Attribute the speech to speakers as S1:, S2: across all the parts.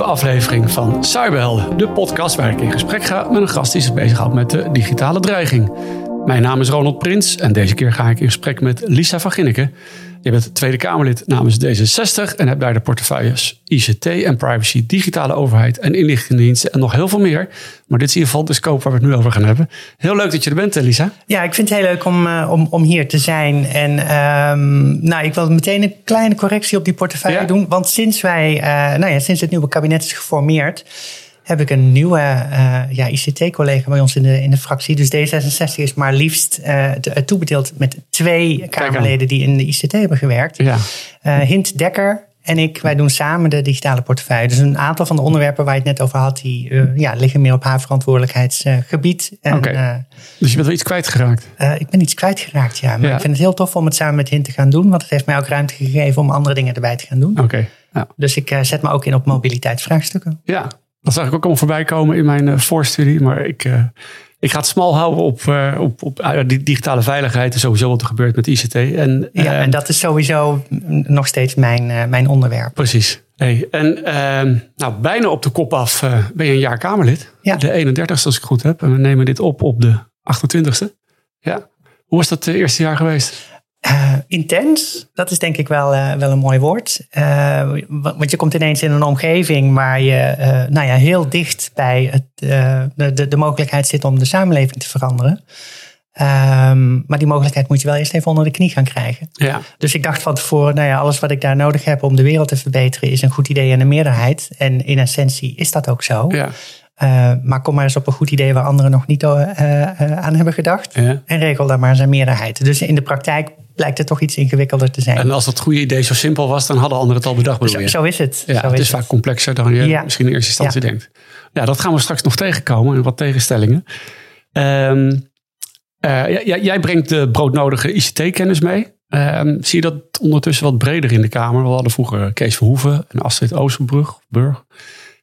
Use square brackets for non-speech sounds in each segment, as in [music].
S1: nieuwe aflevering van Cyberhelden, de podcast waar ik in gesprek ga met een gast die zich bezighoudt met de digitale dreiging. Mijn naam is Ronald Prins en deze keer ga ik in gesprek met Lisa van Ginneken. Je bent Tweede Kamerlid namens D66 en hebt daar de portefeuilles ICT en privacy, digitale overheid en inlichtingendiensten en nog heel veel meer. Maar dit is in ieder geval de scope waar we het nu over gaan hebben. Heel leuk dat je er bent, Lisa.
S2: Ja, ik vind het heel leuk om, uh, om, om hier te zijn. En um, nou, ik wil meteen een kleine correctie op die portefeuille ja. doen. Want sinds wij, uh, nou ja, sinds het nieuwe kabinet is geformeerd, heb ik een nieuwe uh, ja, ICT-collega bij ons in de, in de fractie. Dus D66 is maar liefst uh, toebedeeld met twee Kamerleden die in de ICT hebben gewerkt. Ja. Uh, Hint Dekker en ik, wij doen samen de digitale portefeuille. Dus een aantal van de onderwerpen waar je het net over had, die ja, liggen meer op haar verantwoordelijkheidsgebied.
S1: Oké. Okay. Dus je bent wel iets kwijtgeraakt?
S2: ik ben iets kwijtgeraakt, ja. Maar ja. ik vind het heel tof om het samen met Hint te gaan doen. Want het heeft mij ook ruimte gegeven om andere dingen erbij te gaan doen.
S1: Oké. Okay. Ja.
S2: Dus ik zet me ook in op mobiliteitsvraagstukken.
S1: Ja, dat zag ik ook allemaal voorbij komen in mijn uh, voorstudie. Maar ik, uh, ik ga het smal houden op, uh, op, op die digitale veiligheid en sowieso wat er gebeurt met ICT. En,
S2: ja, en dat is sowieso nog steeds mijn, mijn onderwerp.
S1: Precies. Hey, en ehm, nou, bijna op de kop af ben je een jaar Kamerlid. Ja. De 31ste als ik het goed heb. En we nemen dit op op de 28ste. Ja. Hoe was dat eerste jaar geweest?
S2: Uh, intens, dat is denk ik wel, uh, wel een mooi woord. Uh, want je komt ineens in een omgeving waar je nou ja, heel dicht bij het, de, de, mogelijkheid zit om de samenleving te veranderen. Um, maar die mogelijkheid moet je wel eerst even onder de knie gaan krijgen.
S1: Ja.
S2: Dus ik dacht van tevoren, nou ja, alles wat ik daar nodig heb om de wereld te verbeteren is een goed idee en een meerderheid. En in essentie is dat ook zo.
S1: Ja.
S2: Uh, maar kom maar eens op een goed idee waar anderen nog niet uh, uh, aan hebben gedacht.
S1: Ja.
S2: En regel daar maar zijn meerderheid. Dus in de praktijk blijkt het toch iets ingewikkelder te zijn.
S1: En als dat goede idee zo simpel was, dan hadden anderen het al bedacht.
S2: Zo, zo, is het.
S1: Ja,
S2: zo
S1: het is,
S2: is
S1: vaak complexer dan je ja. misschien in eerste instantie denkt. Ja, dat gaan we straks nog tegenkomen en wat tegenstellingen. Um, jij brengt de broodnodige ICT-kennis mee. Um, zie je dat ondertussen wat breder in de Kamer? We hadden vroeger Kees Verhoeven en Astrid Oosterbrug. Burg.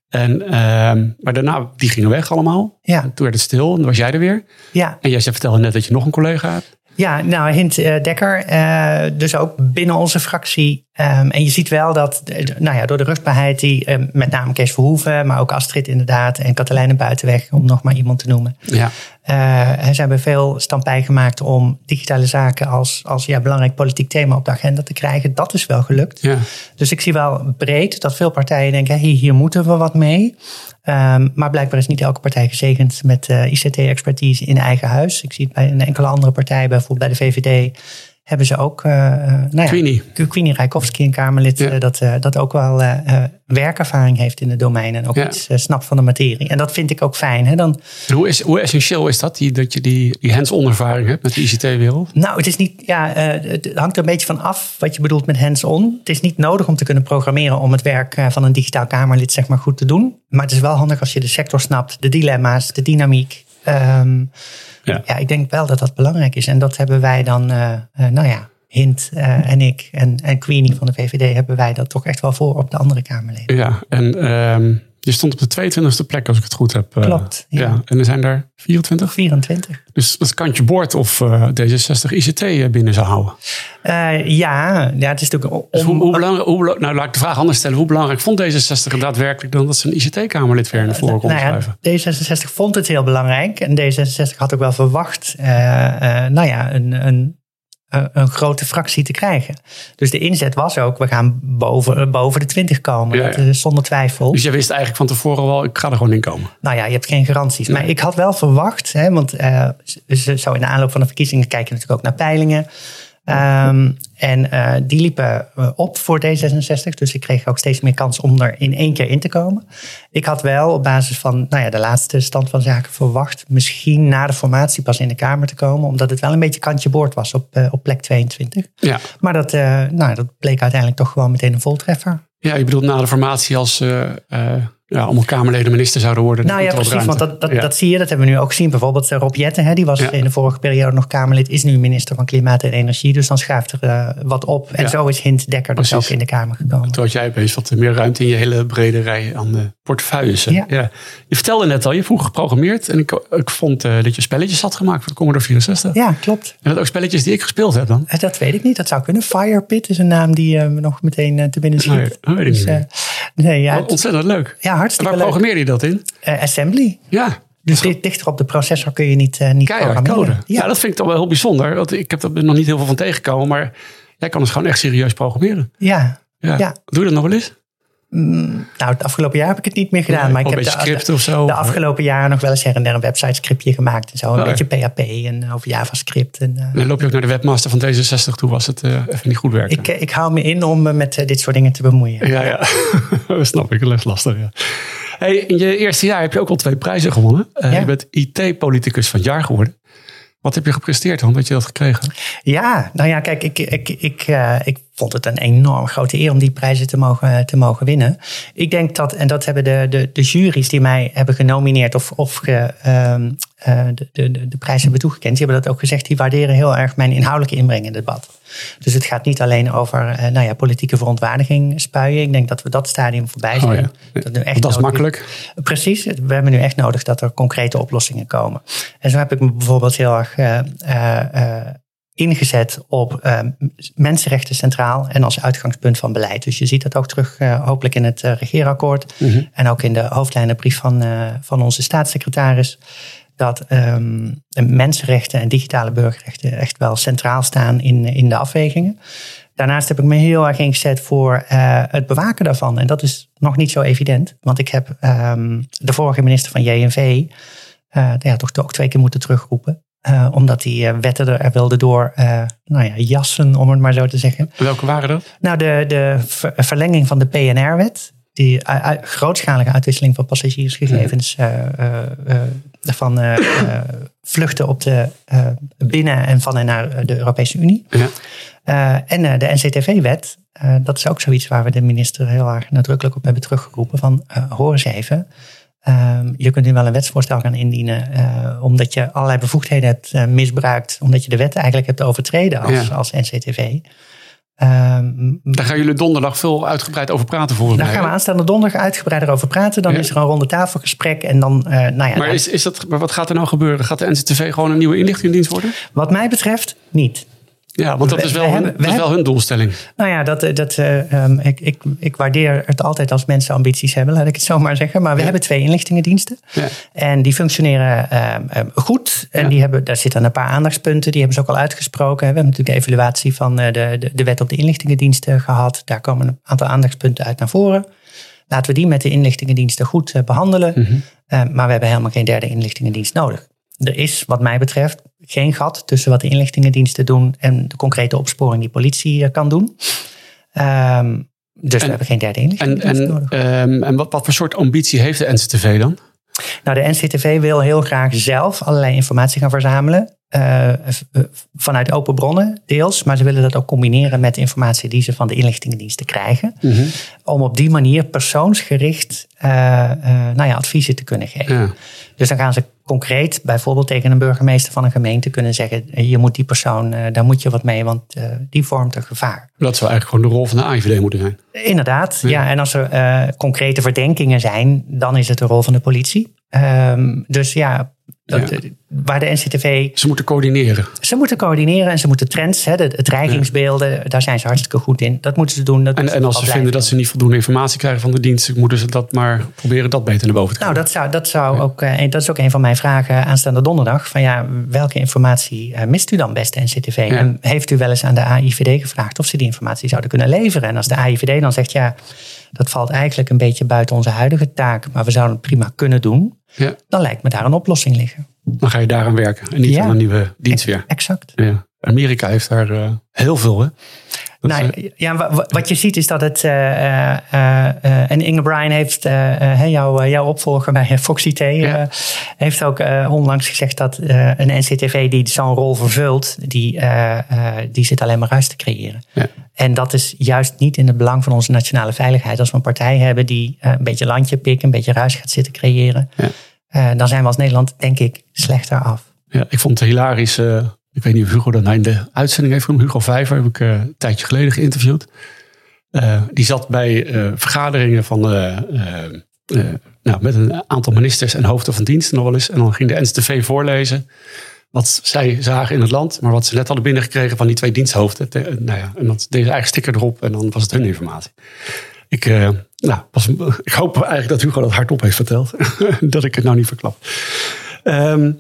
S1: En, um, maar daarna, die gingen weg allemaal.
S2: Ja.
S1: En toen werd het stil en dan was jij er weer.
S2: Ja.
S1: En jij vertelde net dat je nog een collega hebt.
S2: Ja, nou, Hint uh, Dekker, uh, dus ook binnen onze fractie. Um, en je ziet wel dat, nou ja, door de rustbaarheid die uh, met name Kees Verhoeven, maar ook Astrid inderdaad en Katelijne Buitenweg, om nog maar iemand te noemen.
S1: Ja.
S2: ze hebben veel stampij gemaakt om digitale zaken als, als ja, belangrijk politiek thema op de agenda te krijgen. Dat is wel gelukt.
S1: Ja.
S2: Dus ik zie wel breed dat veel partijen denken, hey, hier moeten we wat mee. Um, maar blijkbaar is niet elke partij gezegend met uh, ICT-expertise in eigen huis. Ik zie het bij een enkele andere partij, bijvoorbeeld bij de VVD, hebben ze ook. Uh, nou ja,
S1: Queenie.
S2: Rijkovski, een Kamerlid, ja. uh, dat, dat ook wel werkervaring heeft in het domein en ook
S1: ja.
S2: iets snapt van de materie. En dat vind ik ook fijn. Hè? Dan,
S1: en hoe, is, hoe essentieel is dat, die, dat je die, die hands-on ervaring hebt met de ICT-wereld?
S2: Nou, het is niet, ja, het hangt er een beetje van af wat je bedoelt met hands-on. Het is niet nodig om te kunnen programmeren om het werk van een digitaal Kamerlid zeg maar, goed te doen. Maar het is wel handig als je de sector snapt, de dilemma's, de dynamiek. Um,
S1: ja.
S2: ja, ik denk wel dat dat belangrijk is. En dat hebben wij dan, uh, uh, nou ja, Hint uh, en ik en, en Queenie van de VVD hebben wij dat toch echt wel voor op de andere Kamerleden.
S1: Ja, en um, je stond op de 22e plek als ik het goed heb.
S2: Klopt.
S1: Ja. ja. En er zijn er 24?
S2: 24.
S1: Dus dat kantje boord of D66 ICT binnen zou houden?
S2: Uh, ja, ja, het is natuurlijk. Om,
S1: dus hoe, hoe belangrijk, hoe, nou, laat ik de vraag anders stellen. Hoe belangrijk vond D66 daadwerkelijk dan dat ze een ICT-Kamerlid weer naar voren kon
S2: nou ja,
S1: schuiven?
S2: D66 vond het heel belangrijk. En D66 had ook wel verwacht, uh, uh, nou ja, een, een, een grote fractie te krijgen. Dus de inzet was ook, we gaan boven, boven de 20 komen.
S1: Ja, ja.
S2: Dat is zonder twijfel.
S1: Dus jij wist eigenlijk van tevoren wel, ik ga er gewoon in komen.
S2: Nou ja, je hebt geen garanties.
S1: Nee.
S2: Maar ik had wel verwacht, hè, want zo in de aanloop van de verkiezingen kijk je natuurlijk ook naar peilingen. Um, en uh, die liepen uh, op voor D66. Dus ik kreeg ook steeds meer kans om er in één keer in te komen. Ik had wel op basis van nou ja, de laatste stand van zaken verwacht... misschien na de formatie pas in de Kamer te komen. Omdat het wel een beetje kantje boord was op, uh, op plek 22.
S1: Ja.
S2: Maar dat, nou, dat bleek uiteindelijk toch gewoon meteen een voltreffer.
S1: Ja, je bedoelt na de formatie als ja, allemaal Kamerleden minister zouden worden.
S2: Nou ja, precies, want dat, dat, ja. dat zie je, dat hebben we nu ook gezien. Bijvoorbeeld Rob Jetten, hè, die was ja. in de vorige periode nog Kamerlid, is nu minister van Klimaat en Energie. Dus dan schuift er uh, wat op. En
S1: ja.
S2: zo is Hint Dekker dus ook in de Kamer gekomen.
S1: Toen had jij opeens wat meer ruimte in je hele brede rij aan de portefeuilles.
S2: Ja.
S1: Je vertelde net al, je vroeg geprogrammeerd. En ik, ik vond uh, dat je spelletjes had gemaakt voor de Commodore 64.
S2: Ja, klopt.
S1: En dat ook spelletjes die ik gespeeld heb dan?
S2: Uh, dat weet ik niet, dat zou kunnen. Firepit is een naam die me nog meteen te binnen schiet.
S1: Nee, weet ik
S2: dus,
S1: niet
S2: Nee, ja, het-
S1: Ontzettend leuk.
S2: ja
S1: En
S2: hartstikke
S1: waar
S2: leuk.
S1: programmeer je dat in?
S2: Eh, assembly.
S1: Ja,
S2: Dus di- dichter op de processor kun je niet, eh niet
S1: keihard
S2: programmeren.
S1: Ja. dat vind ik toch wel heel bijzonder. Want ik heb er nog niet heel veel van tegengekomen. Maar jij kan dus gewoon echt serieus programmeren.
S2: ja.
S1: Ja.
S2: Ja.
S1: Doe je dat nog wel eens?
S2: Mm, nou, het afgelopen jaar heb ik het niet meer gedaan.
S1: Nee,
S2: maar ik heb de,
S1: script of zo.
S2: de afgelopen jaren nog wel eens her en der een website scriptje gemaakt. En zo. Een
S1: Oh, ja.
S2: beetje PHP en eh, over JavaScript. En, eh,
S1: Dan loop je ook naar de webmaster van D66 toe als het eh, even niet goed werkt.
S2: ik, ik hou me in om me met dit soort dingen te bemoeien.
S1: Ja, ja. [laughs] dat snap ik. Dat is lastig, ja. Hey, in je eerste jaar heb je ook al twee prijzen gewonnen.
S2: Ja.
S1: Je bent IT-politicus van het jaar geworden. Wat heb je gepresteerd dan, dat je dat gekregen?
S2: Ja, nou ja, kijk, ik, ik, ik, ik vond het een enorm grote eer om die prijzen te mogen, te mogen winnen. Ik denk dat, en dat hebben de, de, de juries die mij hebben genomineerd of, of ge, ehm, eh, de, de, de prijs hebben toegekend, die hebben dat ook gezegd, die waarderen heel erg mijn inhoudelijke inbreng in het debat. Dus het gaat niet alleen over eh, nou ja, politieke verontwaardiging spuien. Ik denk dat we dat stadium voorbij zijn.
S1: Oh ja.
S2: Dat, nu echt
S1: dat is
S2: nodig-
S1: makkelijk.
S2: Precies, we hebben nu echt nodig dat er concrete oplossingen komen. En zo heb ik me bijvoorbeeld heel erg eh, ingezet op eh, mensenrechten centraal en als uitgangspunt van beleid. Dus je ziet dat ook terug eh, hopelijk in het eh, regeerakkoord
S1: Mhm.
S2: en ook in de hoofdlijnenbrief van, eh, van onze staatssecretaris. Dat ehm, mensenrechten en digitale burgerrechten echt wel centraal staan in, in de afwegingen. Daarnaast heb ik me heel erg ingezet voor het bewaken daarvan. En dat is nog niet zo evident. Want ik heb ehm, de vorige minister van JNV ja, toch ook twee keer moeten terugroepen. Eh, omdat die eh, wetten er wilde door eh, nou ja, jassen, om het maar zo te zeggen.
S1: Welke waren dat?
S2: Nou, de, de ver- verlenging van de PNR-wet. Die grootschalige uitwisseling van passagiersgegevens. eh, van vluchten op de, binnen en van en naar de Europese Unie.
S1: Ja.
S2: En de NCTV-wet, dat is ook zoiets waar we de minister heel erg nadrukkelijk op hebben teruggeroepen. Van hoor eens even, ehm, je kunt nu wel een wetsvoorstel gaan indienen. eh, omdat je allerlei bevoegdheden hebt eh, misbruikt. Omdat je de wet eigenlijk hebt overtreden als,
S1: Ja.
S2: als NCTV. Ehm,
S1: Daar gaan jullie donderdag veel uitgebreid over praten volgens
S2: daar
S1: mij.
S2: gaan we aanstaande donderdag uitgebreider over praten. Dan
S1: Ja.
S2: is er een ronde tafelgesprek. En dan, eh, nou ja,
S1: Maar, is, is dat, maar wat gaat er nou gebeuren? Gaat de NCTV gewoon een nieuwe inlichtingendienst worden?
S2: wat mij betreft niet.
S1: Ja, want dat is
S2: we
S1: wel, hun,
S2: hebben- we
S1: dat is wel hun doelstelling.
S2: Nou ja, dat, eh, dat, eh, ehm, ik, ik, ik waardeer het altijd als mensen ambities hebben, laat ik het zo maar zeggen. Maar we
S1: Ja.
S2: hebben twee inlichtingendiensten.
S1: Ja.
S2: En die functioneren ehm, ehm, goed. En
S1: Ja.
S2: die hebben, daar zitten een paar aandachtspunten. Die hebben ze ook al uitgesproken. We hebben natuurlijk de evaluatie van eh, de, de, de wet op de inlichtingendiensten gehad. Daar komen een aantal aandachtspunten uit naar voren. Laten we die met de inlichtingendiensten goed eh, behandelen.
S1: Mhm.
S2: Maar we hebben helemaal geen derde inlichtingendienst nodig. Er is, wat mij betreft, geen gat tussen wat de inlichtingendiensten doen en de concrete opsporing die politie eh, kan doen. Ehm, dus
S1: En-
S2: we hebben geen derde
S1: En,
S2: inlichtingendienst
S1: en,
S2: nodig.
S1: ehm, en wat, wat voor soort ambitie heeft de NCTV dan?
S2: Nou, de NCTV wil heel graag zelf allerlei informatie gaan verzamelen. eh, eh, vanuit open bronnen, deels. Maar ze willen dat ook combineren met informatie die ze van de inlichtingendiensten krijgen. Om op die manier persoonsgericht eh, nou ja, adviezen te kunnen geven.
S1: Ja.
S2: Dus dan gaan ze concreet bijvoorbeeld tegen een burgemeester van een gemeente kunnen zeggen: eh, je moet die persoon, eh, daar moet je wat mee, want eh, die vormt een gevaar.
S1: Dat zou eigenlijk gewoon de rol van de AIVD moeten zijn.
S2: Inderdaad, ja. En als er concrete verdenkingen zijn, dan is het de rol van de politie. Ehm, dus ja, dat,
S1: Ja.
S2: eh, waar de NCTV.
S1: Ze moeten coördineren.
S2: Ze moeten coördineren en ze moeten trends, hè, de, het dreigingsbeelden, daar zijn ze hartstikke goed in. Dat moeten ze doen. Dat
S1: En, en als ze vinden dat ze niet voldoende informatie krijgen van de dienst, moeten ze dat maar proberen dat beter naar boven te
S2: Nou,
S1: krijgen.
S2: dat, zou, dat, zou ook, eh, dat is ook een van mijn vragen aanstaande donderdag. Van ja, welke informatie eh, mist u dan beste NCTV? En heeft u wel eens aan de AIVD gevraagd of ze die informatie zouden kunnen leveren? En als de AIVD dan zegt, ja, dat valt eigenlijk een beetje buiten onze huidige taak, maar we zouden het prima kunnen doen,
S1: Ja,
S2: dan lijkt me daar een oplossing liggen.
S1: dan ga je daaraan werken en niet
S2: Ja.
S1: aan een nieuwe dienst weer.
S2: Exact.
S1: Ja. Amerika heeft daar eh, heel veel, hè? Is,
S2: Nou,
S1: eh,
S2: ja, wa- wat je ziet is dat het. eh, eh, eh, en Inge Bryan heeft, eh, eh, jouw, eh, jouw opvolger bij Foxy T, eh,
S1: Ja.
S2: heeft ook eh, onlangs gezegd dat eh, een NCTV die zo'n rol vervult, die, eh, eh, die zit alleen maar ruis te creëren.
S1: Ja.
S2: En dat is juist niet in het belang van onze nationale veiligheid. Als we een partij hebben die eh, een beetje landje pikken, een beetje ruis gaat zitten creëren,
S1: Ja.
S2: eh, dan zijn we als Nederland, denk ik, slechter af.
S1: ja, ik vond het hilarisch. eh, ik weet niet of Hugo dat nou in de uitzending heeft genoemd. Hugo Vijver heb ik eh, een tijdje geleden geïnterviewd. Eh, die zat bij eh, vergaderingen van, nou, met een aantal ministers en hoofden van diensten nog wel eens. En dan ging de NCTV voorlezen wat zij zagen in het land. Maar wat ze net hadden binnengekregen van die twee diensthoofden. Nou ja, en dat deed ze eigen sticker erop en dan was het hun informatie. Ik, nou, ik hoop eigenlijk dat Hugo dat hardop heeft verteld. [laughs] dat ik het nou niet verklap. Ehm,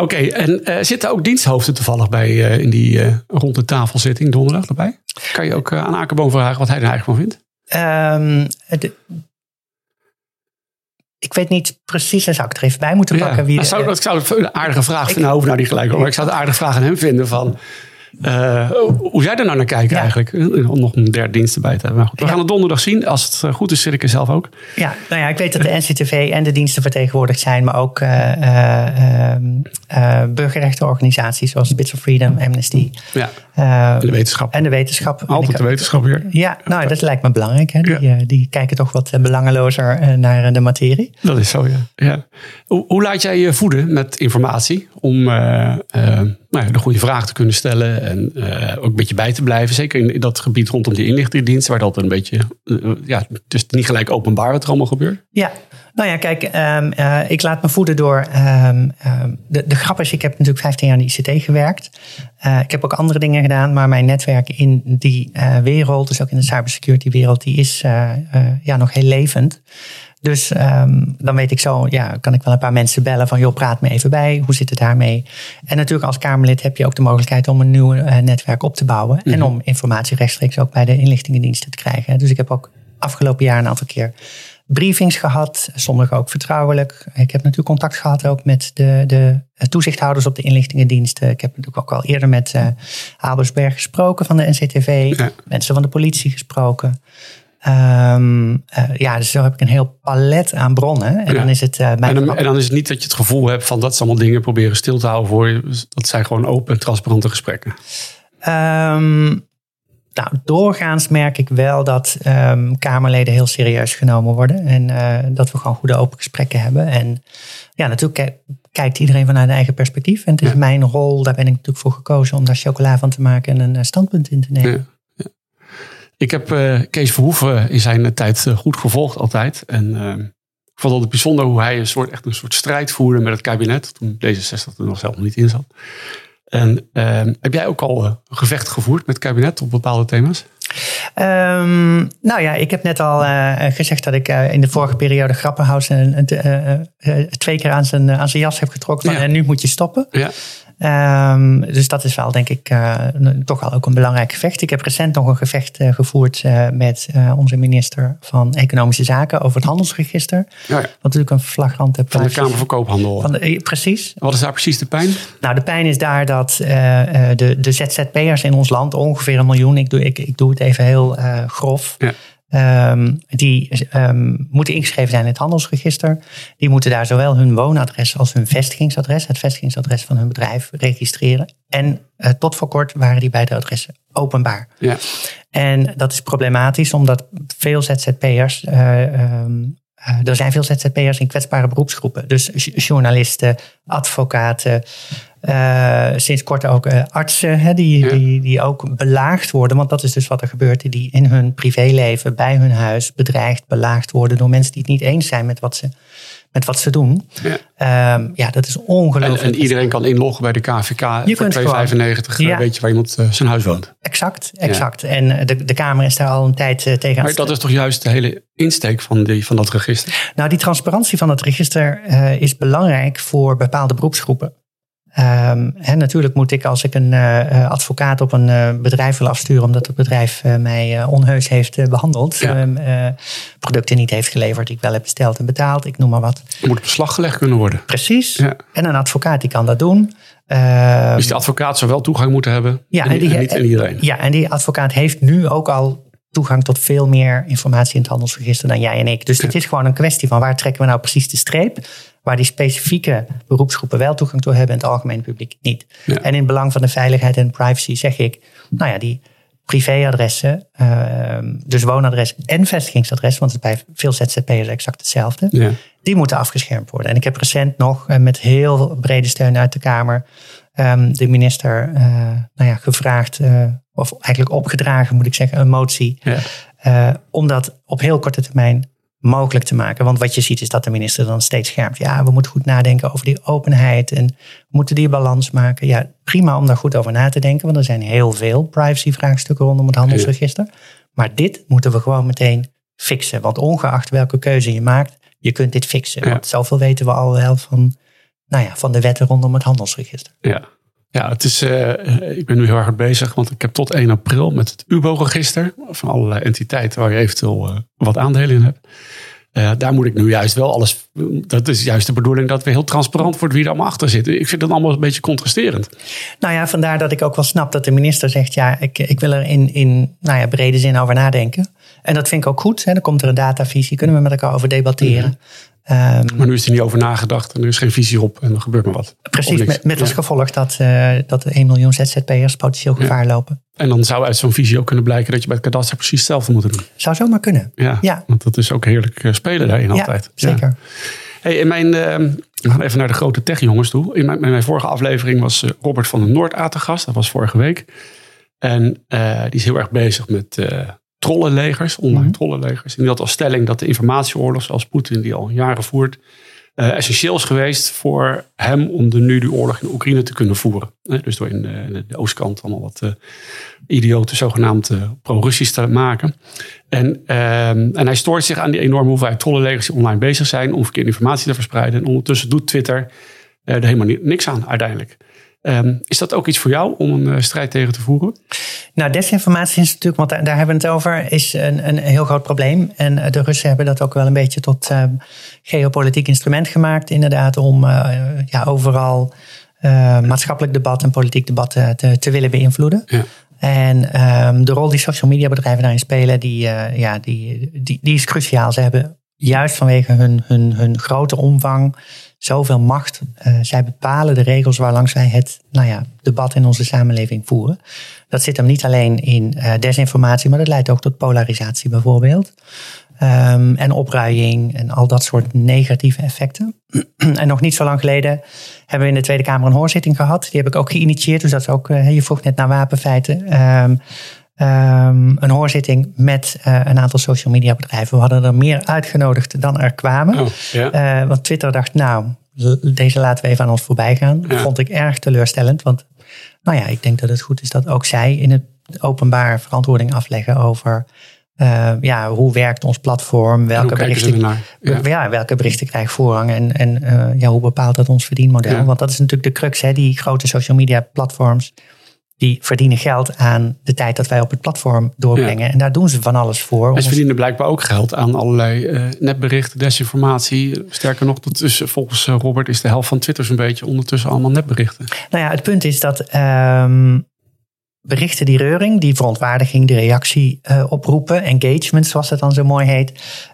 S1: oké, en uh, zitten ook diensthoofden toevallig bij uh, in die uh, rond de tafelzitting donderdag erbij? Kan je ook aan Akerboom vragen wat hij er eigenlijk van vindt?
S2: Um, de, ik weet niet precies, en zou ik er even bij moeten pakken.
S1: Ja,
S2: wie
S1: nou, zou, ik zou het een aardige vraag vinden, hoef nou die gelijk maar ik zou het een aardige vraag aan hem vinden van... Uh, hoe zij er nou naar kijken ja. eigenlijk. Om nog een derde dienst erbij te hebben. Maar goed, we ja. gaan het donderdag zien. Als het goed is, zit ik er zelf ook.
S2: Ja, nou ja, ik weet dat de NCTV en de diensten vertegenwoordigd zijn. Maar ook uh, uh, burgerrechtenorganisaties zoals Bits of Freedom, Amnesty.
S1: Ja, en de wetenschap.
S2: En de wetenschap.
S1: Altijd de wetenschap weer.
S2: Ja, nou dat lijkt me belangrijk. Hè. Die, ja. die kijken toch wat belangelozer naar de materie.
S1: Dat is zo, ja. ja. Hoe, hoe laat jij je voeden met informatie? Om nou de goede vraag te kunnen stellen en uh, ook een beetje bij te blijven. Zeker in, dat gebied rondom die inlichtingendiensten, waar dat een beetje, uh, ja, is niet gelijk openbaar wat er allemaal gebeurt.
S2: Ja, nou ja, kijk, um, uh, ik laat me voeden door. Um, um, de, de grap is, ik heb natuurlijk 15 jaar in de ICT gewerkt. ik heb ook andere dingen gedaan, maar mijn netwerk in die wereld, dus ook in de cybersecurity wereld, die is ja, nog heel levend. Dus um, dan weet ik zo, ja, kan ik wel een paar mensen bellen van, joh, praat me even bij. Hoe zit het daarmee? En natuurlijk als Kamerlid heb je ook de mogelijkheid om een nieuw uh, netwerk op te bouwen. En om informatie rechtstreeks ook bij de inlichtingendiensten te krijgen. Dus ik heb ook afgelopen jaar een aantal keer briefings gehad, sommige ook vertrouwelijk. Ik heb natuurlijk contact gehad ook met de, de toezichthouders op de inlichtingendiensten. Ik heb natuurlijk ook al eerder met uh, Albersberg gesproken van de NCTV, ja. mensen van de politie gesproken. Um, uh, ja, dus zo heb ik een heel palet aan bronnen. En
S1: ja.
S2: dan is het. Uh,
S1: en, dan, en, dan, is het niet dat je het gevoel hebt van dat ze allemaal dingen proberen stil te houden voor je. Dat zijn gewoon open en transparante gesprekken.
S2: Um, nou, doorgaans merk ik wel dat um, Kamerleden heel serieus genomen worden. En uh, dat we gewoon goede open gesprekken hebben. En ja, natuurlijk kijkt iedereen vanuit een eigen perspectief. En het is ja. mijn rol, daar ben ik natuurlijk voor gekozen om daar chocola van te maken en een standpunt in te nemen.
S1: Ja. Ik heb uh, Kees Verhoeven in zijn tijd goed gevolgd altijd. En ik vond het bijzonder hoe hij een soort, echt een soort strijd voerde met het kabinet. Toen D66 er nog zelf niet in zat. En uh, heb jij ook al een gevecht gevoerd met het kabinet op bepaalde thema's?
S2: Um, nou ja, ik heb net al uh, gezegd dat ik uh, in de vorige periode Grappenhaus een, een, twee keer aan zijn, aan zijn jas heb getrokken. Van, ja. En nu moet je stoppen.
S1: Ja.
S2: Um, dus dat is wel, denk ik, uh, toch wel ook een belangrijk gevecht. Ik heb recent nog een gevecht uh, gevoerd uh, met onze minister van Economische Zaken over het handelsregister.
S1: Ja, ja.
S2: Wat natuurlijk een flagrante
S1: Van de Kamer van Koophandel.
S2: Van de, precies.
S1: Wat is daar precies de pijn?
S2: Nou, de pijn is daar dat de, de ZZP'ers in ons land, ongeveer een miljoen, ik doe, ik, ik doe het even heel grof.
S1: Ja.
S2: Um, die um, moeten ingeschreven zijn in het handelsregister. Die moeten daar zowel hun woonadres als hun vestigingsadres, het vestigingsadres van hun bedrijf, registreren. En uh, tot voor kort waren die beide adressen openbaar.
S1: Ja.
S2: En dat is problematisch, omdat veel ZZP'ers. Uh, um, uh, er zijn veel ZZP'ers in kwetsbare beroepsgroepen. Dus journalisten, advocaten, uh, sinds kort ook uh, artsen hè, die, ja. die, die ook belaagd worden. Want dat is dus wat er gebeurt. Die in hun privéleven, bij hun huis, bedreigd, belaagd worden door mensen die het niet eens zijn met wat ze, met wat ze doen.
S1: Ja,
S2: um, ja dat is ongelooflijk.
S1: En, en, iedereen kan inloggen bij de KVK
S2: je
S1: voor 2,95.
S2: Ja.
S1: Weet je waar iemand zijn huis woont.
S2: Exact, exact. Ja. En de, de Kamer is daar al een tijd tegen
S1: Maar dat is toch juist de hele insteek van, die, van dat register?
S2: Nou, die transparantie van het register is belangrijk voor bepaalde beroepsgroepen. Um, en natuurlijk moet ik, als ik een uh, advocaat op een uh, bedrijf wil afsturen, omdat het bedrijf uh, mij onheus heeft behandeld,
S1: ja.
S2: um, producten niet heeft geleverd die ik wel heb besteld en betaald, ik noem maar wat.
S1: Er moet beslag gelegd kunnen worden.
S2: Precies.
S1: Ja.
S2: En een advocaat die kan dat doen.
S1: Uh, dus die advocaat zou wel toegang moeten hebben.
S2: Ja,
S1: en,
S2: die,
S1: en niet en iedereen.
S2: Ja, en die advocaat heeft nu ook al toegang tot veel meer informatie in het handelsregister dan jij en ik. Dus het is gewoon een kwestie van waar trekken we nou precies de streep waar die specifieke beroepsgroepen wel toegang toe hebben en het algemene publiek niet.
S1: Ja.
S2: En in het belang van de veiligheid en privacy zeg ik, nou ja, die privéadressen, uh, dus woonadres en vestigingsadres, want het is bij veel ZZP'ers exact hetzelfde,
S1: ja.
S2: die moeten afgeschermd worden. En ik heb recent nog uh, met heel brede steun uit de Kamer um, de minister uh, nou ja, gevraagd, of eigenlijk opgedragen moet ik zeggen, een motie,
S1: ja.
S2: om dat op heel korte termijn mogelijk te maken. Want wat je ziet is dat de minister dan steeds schermt. Ja, we moeten goed nadenken over die openheid en we moeten die balans maken. Ja, prima om daar goed over na te denken, want er zijn heel veel privacy vraagstukken rondom het handelsregister. Maar dit moeten we gewoon meteen fixen. Want ongeacht welke keuze je maakt, je kunt dit fixen. Want zoveel weten we al wel van, nou ja, van de wetten rondom het handelsregister.
S1: Ja, ja, het is, uh, ik ben nu heel erg bezig, want ik heb tot 1 april met het UBO-register van allerlei entiteiten waar je eventueel uh, wat aandelen in hebt. Uh, daar moet ik nu juist wel alles. Dat is juist de bedoeling dat we heel transparant worden wie er allemaal achter zit. Ik vind dat allemaal een beetje contrasterend.
S2: Nou ja, vandaar dat ik ook wel snap dat de minister zegt: ja, ik, ik wil er in, in nou ja, brede zin over nadenken. En dat vind ik ook goed. Hè. Dan komt er een datavisie, kunnen we met elkaar over debatteren. Mm
S1: Um, maar nu is er niet over nagedacht en er is geen visie op en er gebeurt maar wat.
S2: Precies, met, met als gevolg dat, uh, dat 1 miljoen ZZP'ers potentieel gevaar ja. lopen.
S1: En dan zou uit zo'n visie ook kunnen blijken dat je bij het kadaster precies hetzelfde moet doen.
S2: Zou zomaar kunnen.
S1: Ja, ja. want dat is ook heerlijk uh, spelen daarin altijd.
S2: Zeker.
S1: Hey, in mijn, uh, we gaan even naar de grote techjongens toe. In mijn, in mijn vorige aflevering was eh, Robert van den Noord te gast. Dat was vorige week. En die is heel erg bezig met trollenlegers, online mm -hmm. trollenlegers. En die had als stelling dat de informatieoorlog, zoals Poetin die al jaren voert, uh, essentieel is geweest voor hem om de nu de oorlog in Oekraïne te kunnen voeren. dus door in de, de, oostkant allemaal wat uh, idioten zogenaamd pro-Russisch te maken. En, ehm, en hij stoort zich aan die enorme hoeveelheid trollenlegers die online bezig zijn om verkeerde informatie te verspreiden. En ondertussen doet Twitter er helemaal niks aan uiteindelijk. Um, is dat ook iets voor jou om een uh, strijd tegen te voeren?
S2: Nou, desinformatie is natuurlijk, want daar, daar hebben we het over, is een, een heel groot probleem. En uh, de Russen hebben dat ook wel een beetje tot uh, geopolitiek instrument gemaakt, inderdaad, om ja, overal maatschappelijk debat en politiek debat te, te willen beïnvloeden. Ja. En um, de rol die social media bedrijven daarin spelen, die, ja, die, die, die is cruciaal. Ze hebben juist vanwege hun, hun, hun grote omvang zoveel macht. Uh, zij bepalen de regels waarlangs wij het nou ja, debat in onze samenleving voeren. Dat zit hem niet alleen in uh, desinformatie, maar dat leidt ook tot polarisatie bijvoorbeeld. Um, en opruiing en al dat soort negatieve effecten. [clears throat] en nog niet zo lang geleden hebben we in de Tweede Kamer een hoorzitting gehad. Die heb ik ook geïnitieerd. Dus dat is ook, uh, je vroeg net naar wapenfeiten. Um, Um, een hoorzitting met uh, een aantal social media bedrijven. We hadden er meer uitgenodigd dan er kwamen. Oh, ja. uh, want Twitter dacht, nou, deze laten we even aan ons voorbij gaan. Dat vond ik erg teleurstellend. Want nou ja, ik denk dat het goed is dat ook zij in het openbaar verantwoording afleggen over uh, ja, hoe werkt ons platform? Welke berichten, ja. ja. welke berichten krijgen voorrang? En, en uh, ja, hoe bepaalt dat ons verdienmodel? Want dat is natuurlijk de crux, hè, die grote social media platforms die verdienen geld aan de tijd dat wij op het platform doorbrengen. En daar doen ze van alles voor.
S1: En ze verdienen blijkbaar ook geld aan allerlei uh, nepberichten, desinformatie. Sterker nog, dat is, volgens eh, Robert is de helft van Twitter zo'n beetje ondertussen allemaal nepberichten.
S2: Nou ja, het punt is dat um, berichten die reuring, die verontwaardiging, de reactie uh, oproepen, engagement zoals het dan zo mooi heet,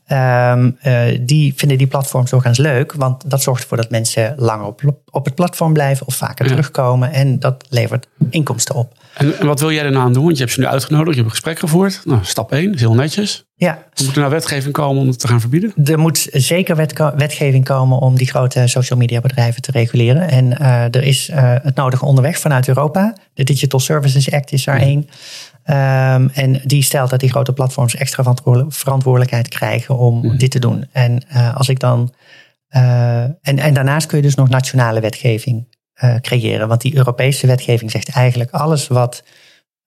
S2: um, uh, die vinden die platforms doorgaans leuk, want dat zorgt ervoor dat mensen langer op, op het platform blijven of vaker ja. terugkomen en dat levert inkomsten op.
S1: En, en, wat wil jij erna aan doen? Want je hebt ze nu uitgenodigd, je hebt een gesprek gevoerd. Nou, stap 1, is heel netjes.
S2: Ja.
S1: Moet er nou wetgeving komen om het te gaan verbieden?
S2: Er moet zeker wet, wetgeving komen om die grote social media bedrijven te reguleren. En uh, er is uh, het nodige onderweg vanuit Europa. De Digital Services Act is daar ja. één. Um, en die stelt dat die grote platforms extra verantwoordelijkheid krijgen om ja. dit te doen. En uh, als ik dan. en, en daarnaast kun je dus nog nationale wetgeving uh, creëren. Want die Europese wetgeving zegt eigenlijk alles wat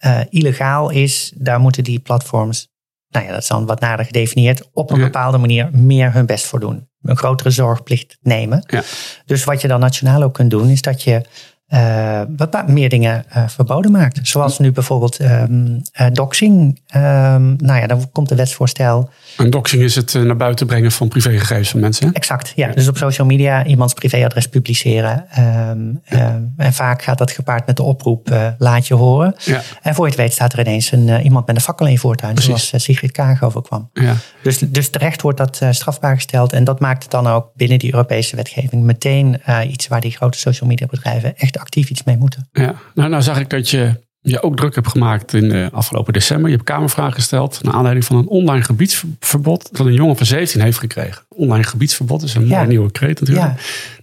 S2: uh, illegaal is, daar moeten die platforms, nou ja, dat is dan wat nader gedefinieerd, op een ja. bepaalde manier meer hun best voor doen. Een grotere zorgplicht nemen. Ja. Dus wat je dan nationaal ook kunt doen, is dat je uh, wat meer dingen uh, verboden maakt. Zoals nu bijvoorbeeld um, uh, doxing. Um, nou ja, dan komt een wetsvoorstel.
S1: En doxing is het naar buiten brengen van privégegevens van mensen. Hè?
S2: Exact, ja. Dus op social media iemands privéadres publiceren. Um, ja. en vaak gaat dat gepaard met de oproep laat je horen. Ja. En voor je het weet staat er ineens een, iemand met een fakkel in je voortuin. Precies. Zoals Sigrid Kaag overkwam. Ja. Dus, dus terecht wordt dat strafbaar gesteld. En dat maakt het dan ook binnen die Europese wetgeving meteen iets waar die grote social media bedrijven echt actief iets mee moeten.
S1: Ja, nou, nou zag ik dat je je ook druk hebt gemaakt in de afgelopen december. Je hebt Kamervragen gesteld naar aanleiding van een online gebiedsverbod dat een jongen van 17 heeft gekregen. Online gebiedsverbod is een ja. mooie nieuwe kreet natuurlijk. Ja.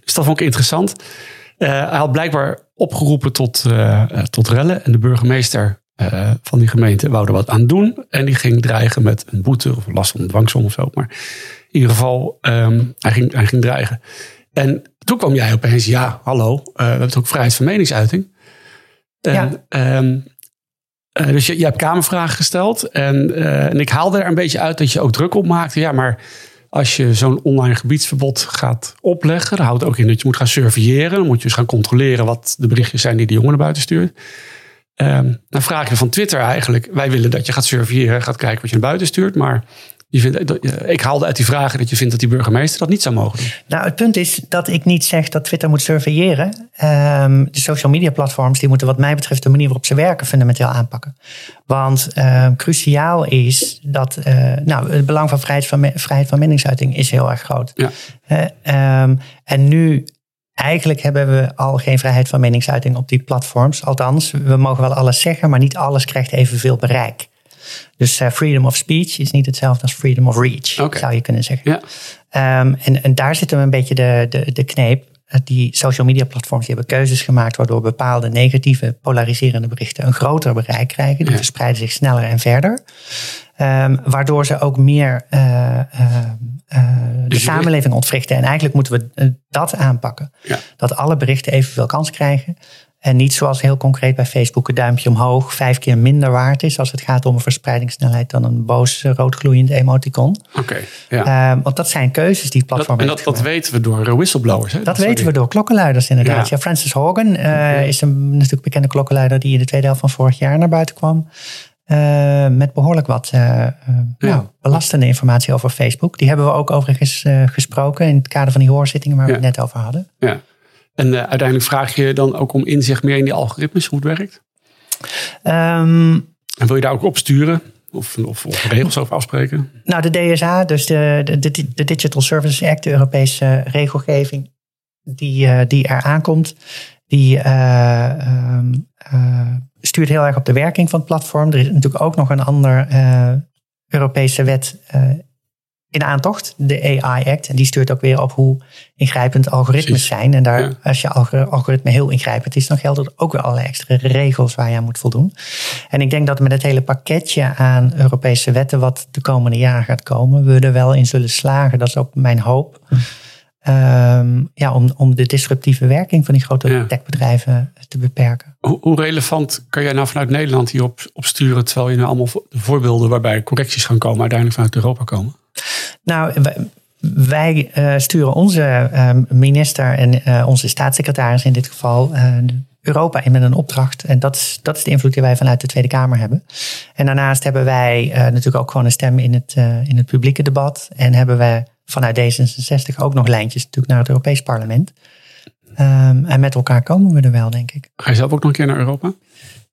S1: Dus dat vond ik interessant. Uh, hij had blijkbaar opgeroepen tot, uh, tot rellen en de burgemeester van die gemeente wou er wat aan doen. En die ging dreigen met een boete of last van een dwangsom of zo. Maar in ieder geval, um, hij, ging, hij ging dreigen. En toen kwam jij opeens, ja, hallo, we hebben ook vrijheid van meningsuiting. En, ja. um, Uh, dus je, je, hebt kamervragen gesteld. En, uh, en ik haalde er een beetje uit dat je ook druk op maakte. Ja, maar als je zo'n online gebiedsverbod gaat opleggen, dan houdt het ook in dat je moet gaan surveilleren. Dan moet je dus gaan controleren wat de berichtjes zijn die de jongen naar buiten stuurt. Um, dan vraag je van Twitter eigenlijk, wij willen dat je gaat surveilleren, gaat kijken wat je naar buiten stuurt. Maar je vindt, ik haalde uit die vragen dat je vindt dat die burgemeester dat niet zou mogen doen.
S2: Nou, het punt is dat ik niet zeg dat Twitter moet surveilleren. Um, de social media platforms die moeten wat mij betreft de manier waarop ze werken fundamenteel aanpakken. Want uh, cruciaal is dat uh, nou, het belang van vrijheid van, vrijheid van meningsuiting is heel erg groot. Ja. Uh, um, en nu Eigenlijk hebben we al geen vrijheid van meningsuiting op die platforms. Althans, we mogen wel alles zeggen, maar niet alles krijgt evenveel bereik. Dus uh, freedom of speech is niet hetzelfde als freedom of reach, zou je kunnen zeggen. Ja. Um, en, en daar zitten we een beetje de, de, de kneep. Eh, die social media platforms die hebben keuzes gemaakt waardoor bepaalde negatieve polariserende berichten een groter bereik krijgen. Die verspreiden zich sneller en verder. Um, waardoor ze ook meer uh, uh, de dus samenleving ontwrichten. En eigenlijk moeten we dat aanpakken. Ja. Dat alle berichten evenveel kans krijgen. En niet zoals heel concreet bij Facebook een duimpje omhoog vijf keer minder waard is als het gaat om een verspreidingssnelheid dan een boos roodgloeiend emoticon.
S1: Oké. ja.
S2: Uh, want dat zijn keuzes die platformen.
S1: En dat, dat weten we door whistleblowers. Hè?
S2: Dat, weten we door klokkenluiders inderdaad. Ja. Francis Hogan uh, is een natuurlijk bekende klokkenluider die in de tweede helft van vorig jaar naar buiten kwam. Uh, met behoorlijk wat ja. nou, belastende informatie over Facebook. Die hebben we ook overigens gesproken in het kader van die hoorzittingen waar we het net over hadden.
S1: Ja. En uh, uiteindelijk vraag je dan ook om inzicht meer in die algoritmes, hoe het werkt? Um, en wil je daar ook op sturen? Of, of, of, regels over afspreken?
S2: Nou, de DSA, dus de, de, de Digital Services Act, de Europese regelgeving die, uh, die er aankomt, die uh, um, stuurt heel erg op de werking van het platform. Er is natuurlijk ook nog een ander Europese wet in aantocht, de AI Act. En die stuurt ook weer op hoe ingrijpend algoritmes zijn. En daar, als je algoritme heel ingrijpend is, dan gelden er ook weer allerlei extra regels waar je aan moet voldoen. En ik denk dat met het hele pakketje aan Europese wetten, wat de komende jaren gaat komen, we er wel in zullen slagen. Dat is ook mijn hoop. Um, ja, om, om de disruptieve werking van die grote techbedrijven te beperken.
S1: Hoe, hoe, relevant kan jij nou vanuit Nederland hierop op sturen, terwijl je nou allemaal voorbeelden waarbij correcties gaan komen, uiteindelijk vanuit Europa komen?
S2: Nou, wij uh, sturen onze uh, minister en uh, onze staatssecretaris in dit geval Europa in met een opdracht. En dat is, dat is de invloed die wij vanuit de Tweede Kamer hebben. En daarnaast hebben wij natuurlijk ook gewoon een stem in het, in het publieke debat. En hebben wij vanuit D66 ook nog lijntjes natuurlijk naar het Europees Parlement. Um, en met elkaar komen we er wel, denk ik.
S1: Ga je zelf ook nog een keer naar Europa?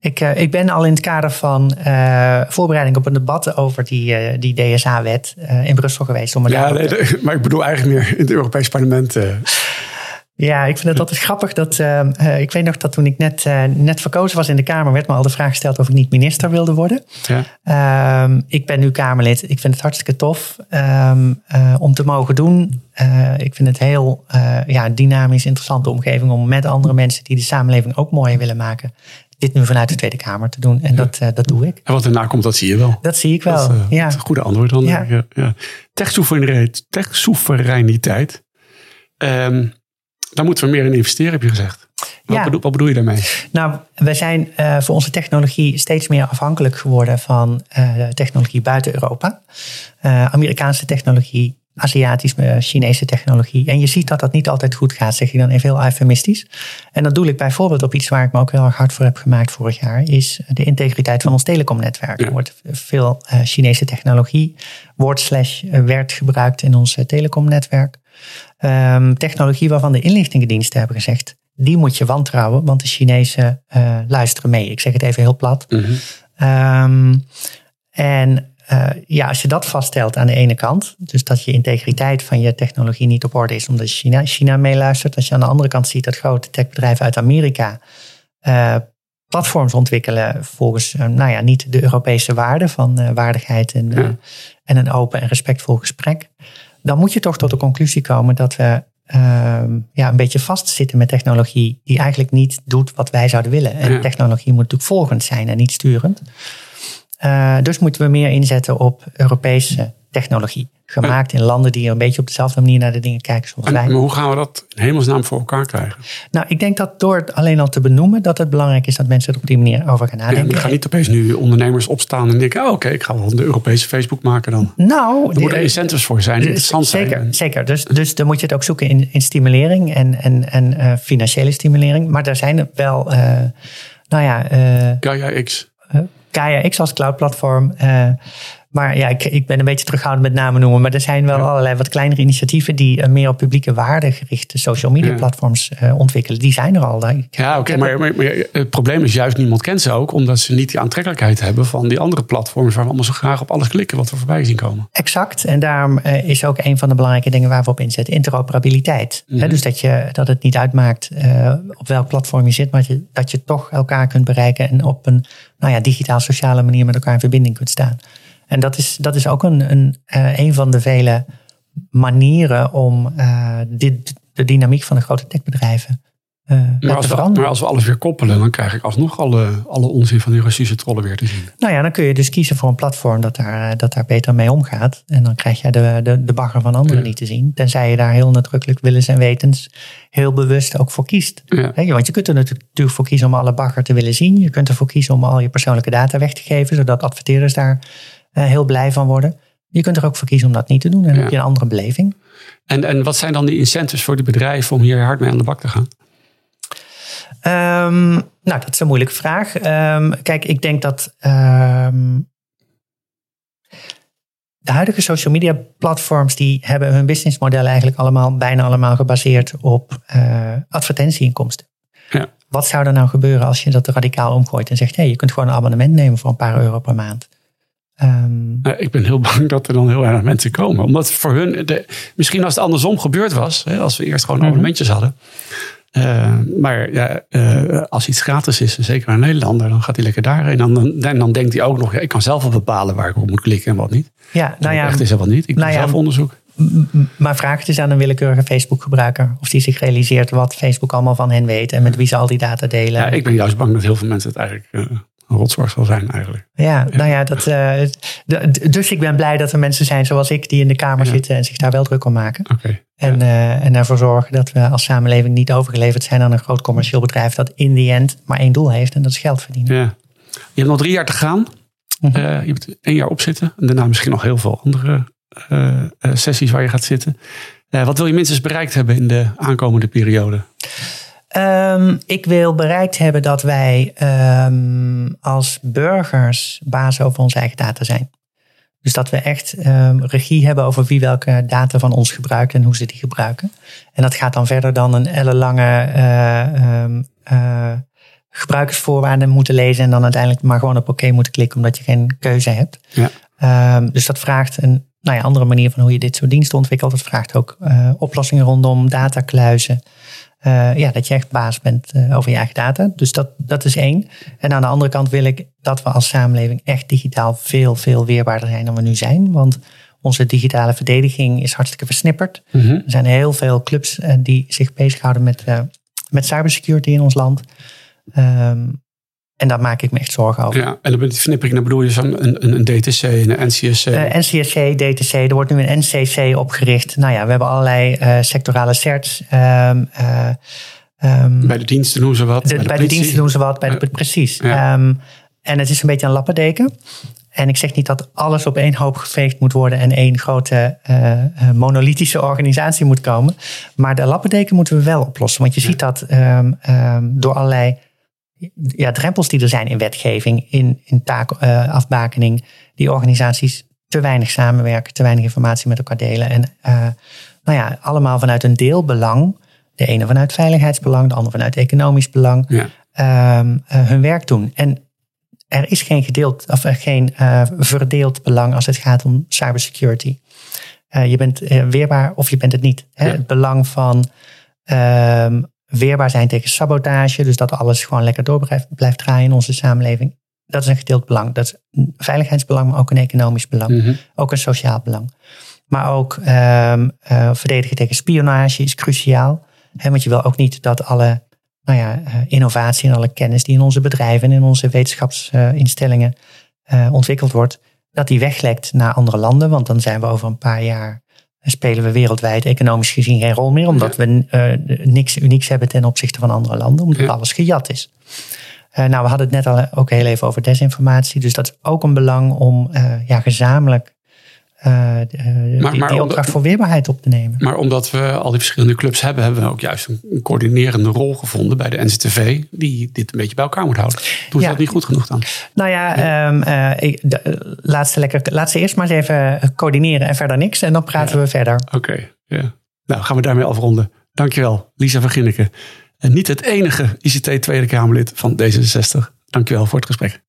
S2: Ik, uh, ik ben al in het kader van uh, voorbereiding op een debat over die, uh, die DSA-wet in Brussel geweest. Om
S1: ja, nee, maar ik bedoel eigenlijk meer in het Europees Parlement.
S2: Ja, ik vind het altijd grappig dat. ik weet nog dat toen ik net, net verkozen was in de Kamer, werd me al de vraag gesteld of ik niet minister wilde worden. Ja. Ehm, ik ben nu Kamerlid. Ik vind het hartstikke tof um, om te mogen doen. ik vind het heel ja, dynamisch, interessante omgeving om met andere mensen die de samenleving ook mooier willen maken, dit nu vanuit de Tweede Kamer te doen. En dat, uh, dat doe ik.
S1: En wat erna komt, dat zie je wel.
S2: Dat zie ik wel. Dat, uh, ja.
S1: is een goede antwoord dan. Ja. Ja. Tech-soevereiniteit. Um, daar moeten we meer in investeren, heb je gezegd. Wat, ja. bedoel, wat bedoel je daarmee?
S2: Nou, we zijn uh, voor onze technologie steeds meer afhankelijk geworden van technologie buiten Europa. Amerikaanse technologie Aziatische, Chinese technologie. En je ziet dat dat niet altijd goed gaat, zeg je dan even heel eufemistisch. En dat doe ik bijvoorbeeld op iets waar ik me ook heel erg hard voor heb gemaakt vorig jaar, is de integriteit van ons telecomnetwerk. Er wordt veel uh, Chinese technologie, woord slash eh, werd gebruikt in ons uh, telecomnetwerk. Um, technologie waarvan de inlichtingendiensten hebben gezegd, die moet je wantrouwen, want de Chinezen uh, luisteren mee. Ik zeg het even heel plat. Mm -hmm. um, en uh, ja, als je dat vaststelt aan de ene kant, dus dat je integriteit van je technologie niet op orde is omdat China, China meeluistert. Als je aan de andere kant ziet dat grote techbedrijven uit Amerika uh, platforms ontwikkelen volgens uh, nou ja, niet de Europese waarden van waardigheid en, ja. en een open en respectvol gesprek. Dan moet je toch tot de conclusie komen dat we ehm, ja, een beetje vastzitten met technologie die eigenlijk niet doet wat wij zouden willen. En ja. technologie moet natuurlijk volgend zijn en niet sturend. Uh, dus moeten we meer inzetten op Europese technologie. gemaakt in landen die een beetje op dezelfde manier naar de dingen kijken zoals wij.
S1: maar hoe gaan we dat in hemelsnaam voor elkaar krijgen?
S2: Nou, ik denk dat door het alleen al te benoemen, dat het belangrijk is dat mensen er op die manier over gaan
S1: Ja,
S2: nadenken.
S1: er gaan niet opeens nu ondernemers opstaan en denken... oh, oké, ik ga wel de Europese Facebook maken dan.
S2: Nou,
S1: Er moeten incentives voor zijn, interessant zijn.
S2: Zeker, zeker. Dus, dus dan moet je het ook zoeken in, in stimulering en, en, en eh, financiële stimulering. Maar daar zijn wel, eh, nou ja, eh
S1: Gaia
S2: Gaia X als cloud-platform. eh, maar ja, ik, ik ben een beetje terughoudend met namen noemen. Maar er zijn wel allerlei wat kleinere initiatieven die eh, meer op publieke waarde gerichte social media platforms eh, ontwikkelen. Die zijn er al. Ik-
S1: Ja, oké, maar, maar, maar het probleem is juist niemand kent ze ook... omdat ze niet die aantrekkelijkheid hebben van die andere platforms... waar we allemaal zo graag op alles klikken wat we voorbij zien komen.
S2: Exact. En daarom eh, is ook een van de belangrijke dingen waar we op inzetten interoperabiliteit.
S1: Mhm.
S2: Dus dat, je, dat het niet uitmaakt op welk platform je zit, maar dat je, dat je toch elkaar kunt bereiken en op een nou ja, digitaal-sociale manier met elkaar in verbinding kunt staan. En dat is, dat is ook een, een, eh, een van de vele manieren om eh, dit, de dynamiek van de grote techbedrijven eh,
S1: Maar als,
S2: te
S1: we,
S2: veranderen.
S1: maar als we alles weer koppelen... dan krijg ik alsnog alle, alle onzin van die Russische trollen weer te zien.
S2: Nou ja, dan kun je dus kiezen voor een platform dat daar, dat daar beter mee omgaat. En dan krijg je de, de, de bagger van anderen
S1: Ja.
S2: niet te zien. Tenzij je daar heel nadrukkelijk willens en wetens heel bewust ook voor kiest.
S1: Ja.
S2: Want je kunt er natuurlijk voor kiezen om alle bagger te willen zien. Je kunt ervoor kiezen om al je persoonlijke data weg te geven. Zodat adverteerders daar heel blij van worden. Je kunt er ook voor kiezen om dat niet te doen. En dan
S1: Ja.
S2: heb je een andere beleving.
S1: En, en wat zijn dan die incentives voor die bedrijven om hier hard mee aan de bak te gaan?
S2: Ehm, nou, dat is een moeilijke vraag. Ehm, kijk, ik denk dat ehm, de huidige social media platforms die hebben hun businessmodel eigenlijk allemaal bijna allemaal gebaseerd op eh, advertentieinkomsten.
S1: Ja.
S2: Wat zou er nou gebeuren als je dat radicaal omgooit en zegt: hé, je kunt gewoon een abonnement nemen voor een paar euro per maand? Ehm,
S1: Nou, ik ben heel [laughs] bang dat er dan heel weinig mensen komen. Omdat voor hun, de, misschien als het andersom gebeurd was, hè, als we eerst gewoon
S2: Mhm.
S1: abonnementjes hadden. Eh, maar ja, eh, als iets gratis is, zeker een Nederlander, dan gaat hij lekker daarheen. En dan, dan, dan denkt hij ook nog, ja, ik kan zelf wel bepalen waar ik op moet klikken en wat niet.
S2: ja, nou ja,
S1: echt is dat wat niet. Ik doe
S2: nou ja,
S1: zelf onderzoek.
S2: Maar vraag het eens aan een willekeurige Facebook-gebruiker. Of die zich realiseert wat Facebook allemaal van hen weet. En met wie ze al die data delen.
S1: Ja, ik ben juist bang dat heel veel mensen het eigenlijk eh, een rotzorg zal zijn eigenlijk.
S2: Ja, nou ja, dat, d- dus ik ben blij dat er mensen zijn zoals ik die in de Kamer
S1: Ja.
S2: zitten en zich daar wel druk om maken.
S1: Oké.
S2: En, eh, en ervoor zorgen dat we als samenleving niet overgeleverd zijn aan een groot commercieel bedrijf dat in the end maar één doel heeft en dat is geld verdienen.
S1: Ja. Je hebt nog drie jaar te gaan.
S2: Mhm.
S1: Eh, je hebt één jaar op zitten. En daarna misschien nog heel veel andere sessies waar je gaat zitten. Wat wil je minstens bereikt hebben in de aankomende periode?
S2: Ehm, ik wil bereikt hebben dat wij ehm, als burgers baas over onze eigen data zijn. Dus dat we echt ehm, regie hebben over wie welke data van ons gebruikt en hoe ze die gebruiken. En dat gaat dan verder dan een ellenlange eh, eh, gebruikersvoorwaarden moeten lezen en dan uiteindelijk maar gewoon op oké moeten klikken omdat je geen keuze hebt.
S1: Ja.
S2: Dus dat vraagt een nou ja, andere manier van hoe je dit soort diensten ontwikkelt. Het vraagt ook eh, oplossingen rondom datakluizen. Eh, ja, dat je echt baas bent eh, over je eigen data. Dus dat, dat is één. En aan de andere kant wil ik dat we als samenleving echt digitaal veel, veel weerbaarder zijn dan we nu zijn. Want onze digitale verdediging is hartstikke versnipperd. Er zijn heel veel clubs eh, die zich bezighouden met, met cybersecurity in ons land. Ehm, en daar maak ik me echt zorgen over.
S1: Ja, en dan ben je versnippering, dan bedoel je zo'n een, een, DTC en een NCSC.
S2: Eh, NCSC, DTC, er wordt nu een NCC opgericht. Nou ja, we hebben allerlei eh, sectorale certs. Ehm, eh, ehm,
S1: bij de diensten doen ze wat.
S2: de- bij de, diensten doen ze wat, bij de,
S1: Ja.
S2: precies.
S1: Ja.
S2: Ehm, en het is een beetje een lappendeken. En ik zeg niet dat alles op één hoop geveegd moet worden en één grote eh, eh, monolithische organisatie moet komen. Maar de lappendeken moeten we wel oplossen. Want je ziet dat door allerlei ja, drempels die er zijn in wetgeving, in, in taakafbakening, die organisaties te weinig samenwerken, te weinig informatie met elkaar delen. En eh, nou ja, allemaal vanuit een deelbelang. De ene vanuit veiligheidsbelang, de andere vanuit economisch belang.
S1: Ja.
S2: ehm, eh, hun werk doen. En er is geen, gedeeld, of er geen eh, verdeeld belang als het gaat om cybersecurity. Eh, je bent eh, weerbaar of je bent het niet. Hè?
S1: Ja.
S2: Het belang van ehm, weerbaar zijn tegen sabotage, dus dat alles gewoon lekker door blijft, blijft draaien in onze samenleving. Dat is een gedeeld belang. Dat is een veiligheidsbelang, maar ook een economisch belang.
S1: Mhm.
S2: Ook een sociaal belang. Maar ook ehm, eh, verdedigen tegen spionage is cruciaal. Want je wil ook niet dat alle nou ja, eh, innovatie en alle kennis die in onze bedrijven en in onze wetenschapsinstellingen eh, ontwikkeld wordt, dat die weglekt naar andere landen. Want dan zijn we over een paar jaar spelen we wereldwijd economisch gezien geen rol meer. Omdat we uh, niks unieks hebben ten opzichte van andere landen. Omdat alles gejat is. Uh, nou, we hadden het net al ook heel even over desinformatie. Dus dat is ook een belang om ja, gezamenlijk uh, maar, die, die opdracht voor weerbaarheid op te nemen.
S1: Maar omdat we al die verschillende clubs hebben, hebben we ook juist een, coördinerende rol gevonden bij de NCTV, die dit een beetje bij elkaar moet houden. Doen ze dat niet goed genoeg dan?
S2: Nou ja, ja. Um, uh, de, laat, ze lekker, laat ze eerst maar eens even coördineren en verder niks. En dan praten ja. we verder.
S1: Oké, ja. Nou, gaan we daarmee afronden. Dankjewel, Lisa van Ginneken. En niet het enige ICT Tweede Kamerlid van D66. Dankjewel voor het gesprek.